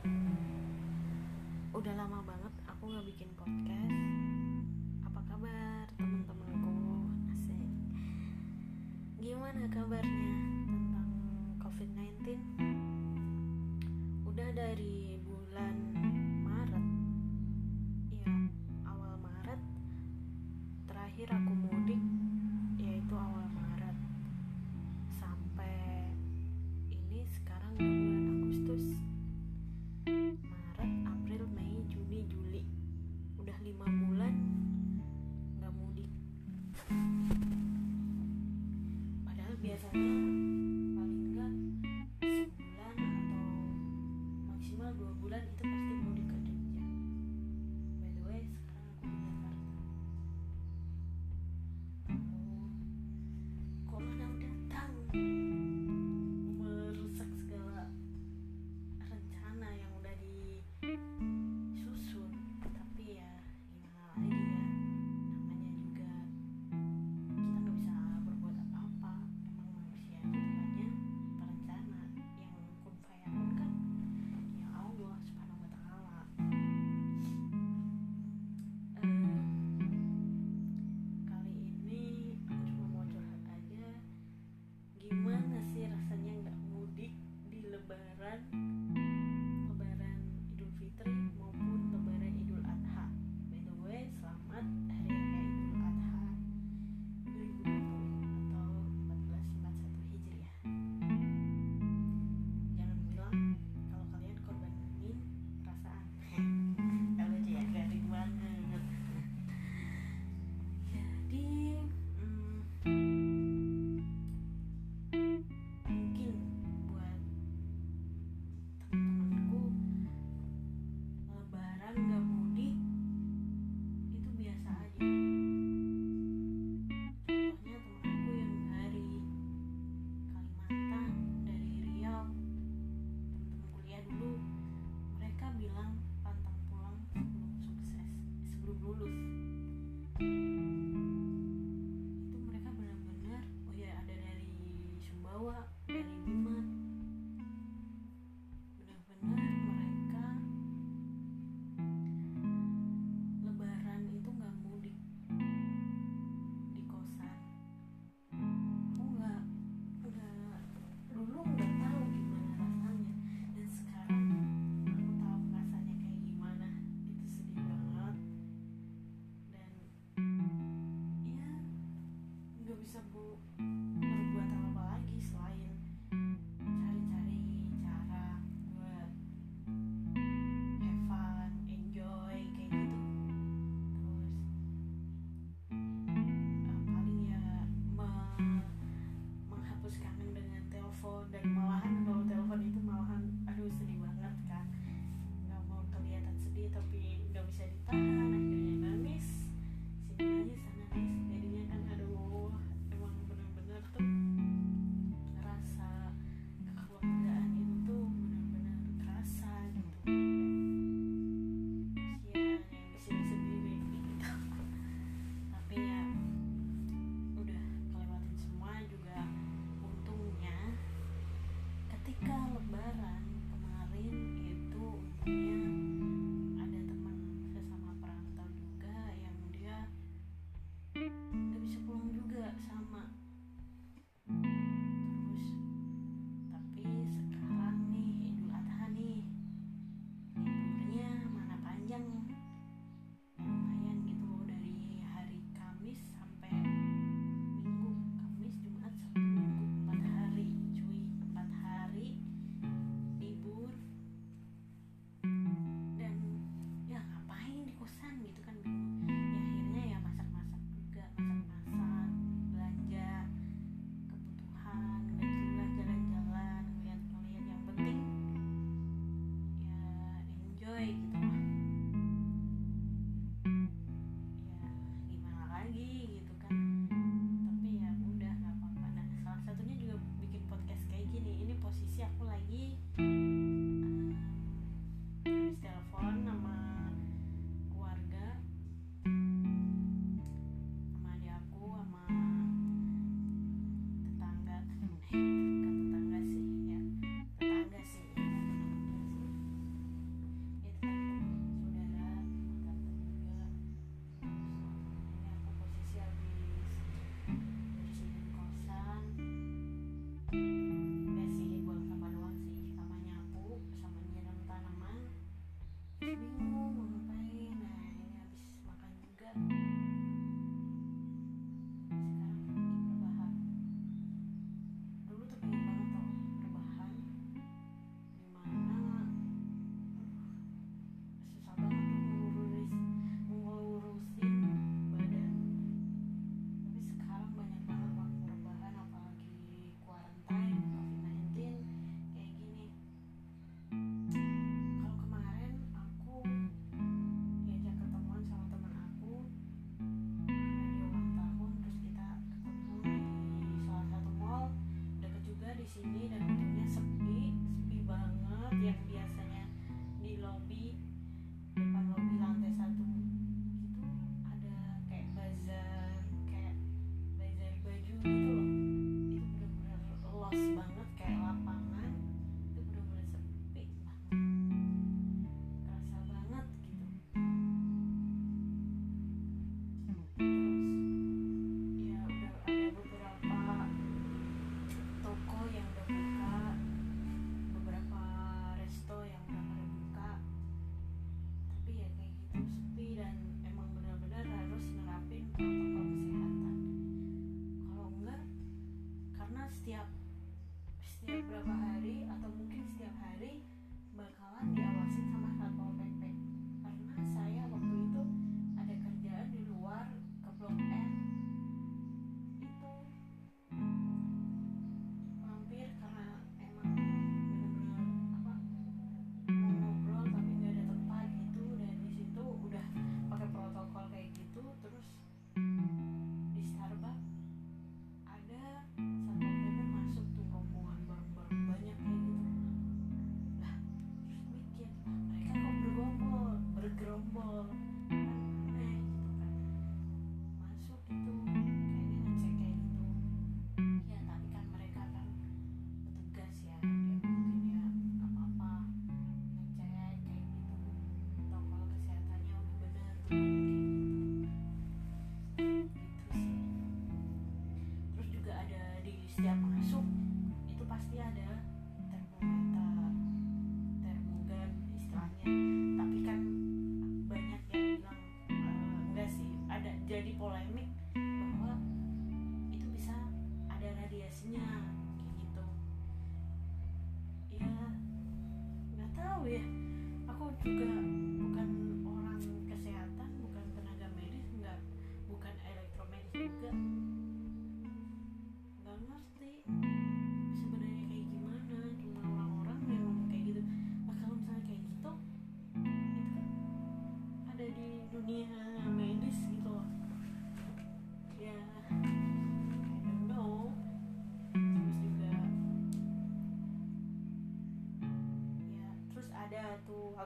Hmm. udah lama banget aku nggak bikin podcast. Apa kabar teman-temanku? Asik. Gimana kabarnya tentang covid 19 udah dari bulan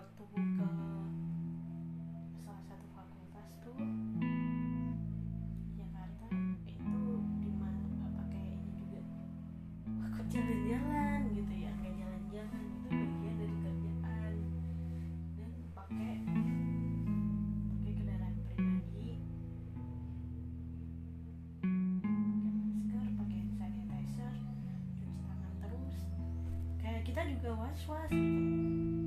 waktu ke salah satu fakultas tuh Jakarta itu di mana pakai ini juga ikut jalan-jalan gitu ya nggak jalan-jalan itu bagian dari kerjaan. Dan pakai pakai kendaraan pribadi. Pakai masker pakai sanitizer cuci tangan terus. Kayak kita juga was was gitu.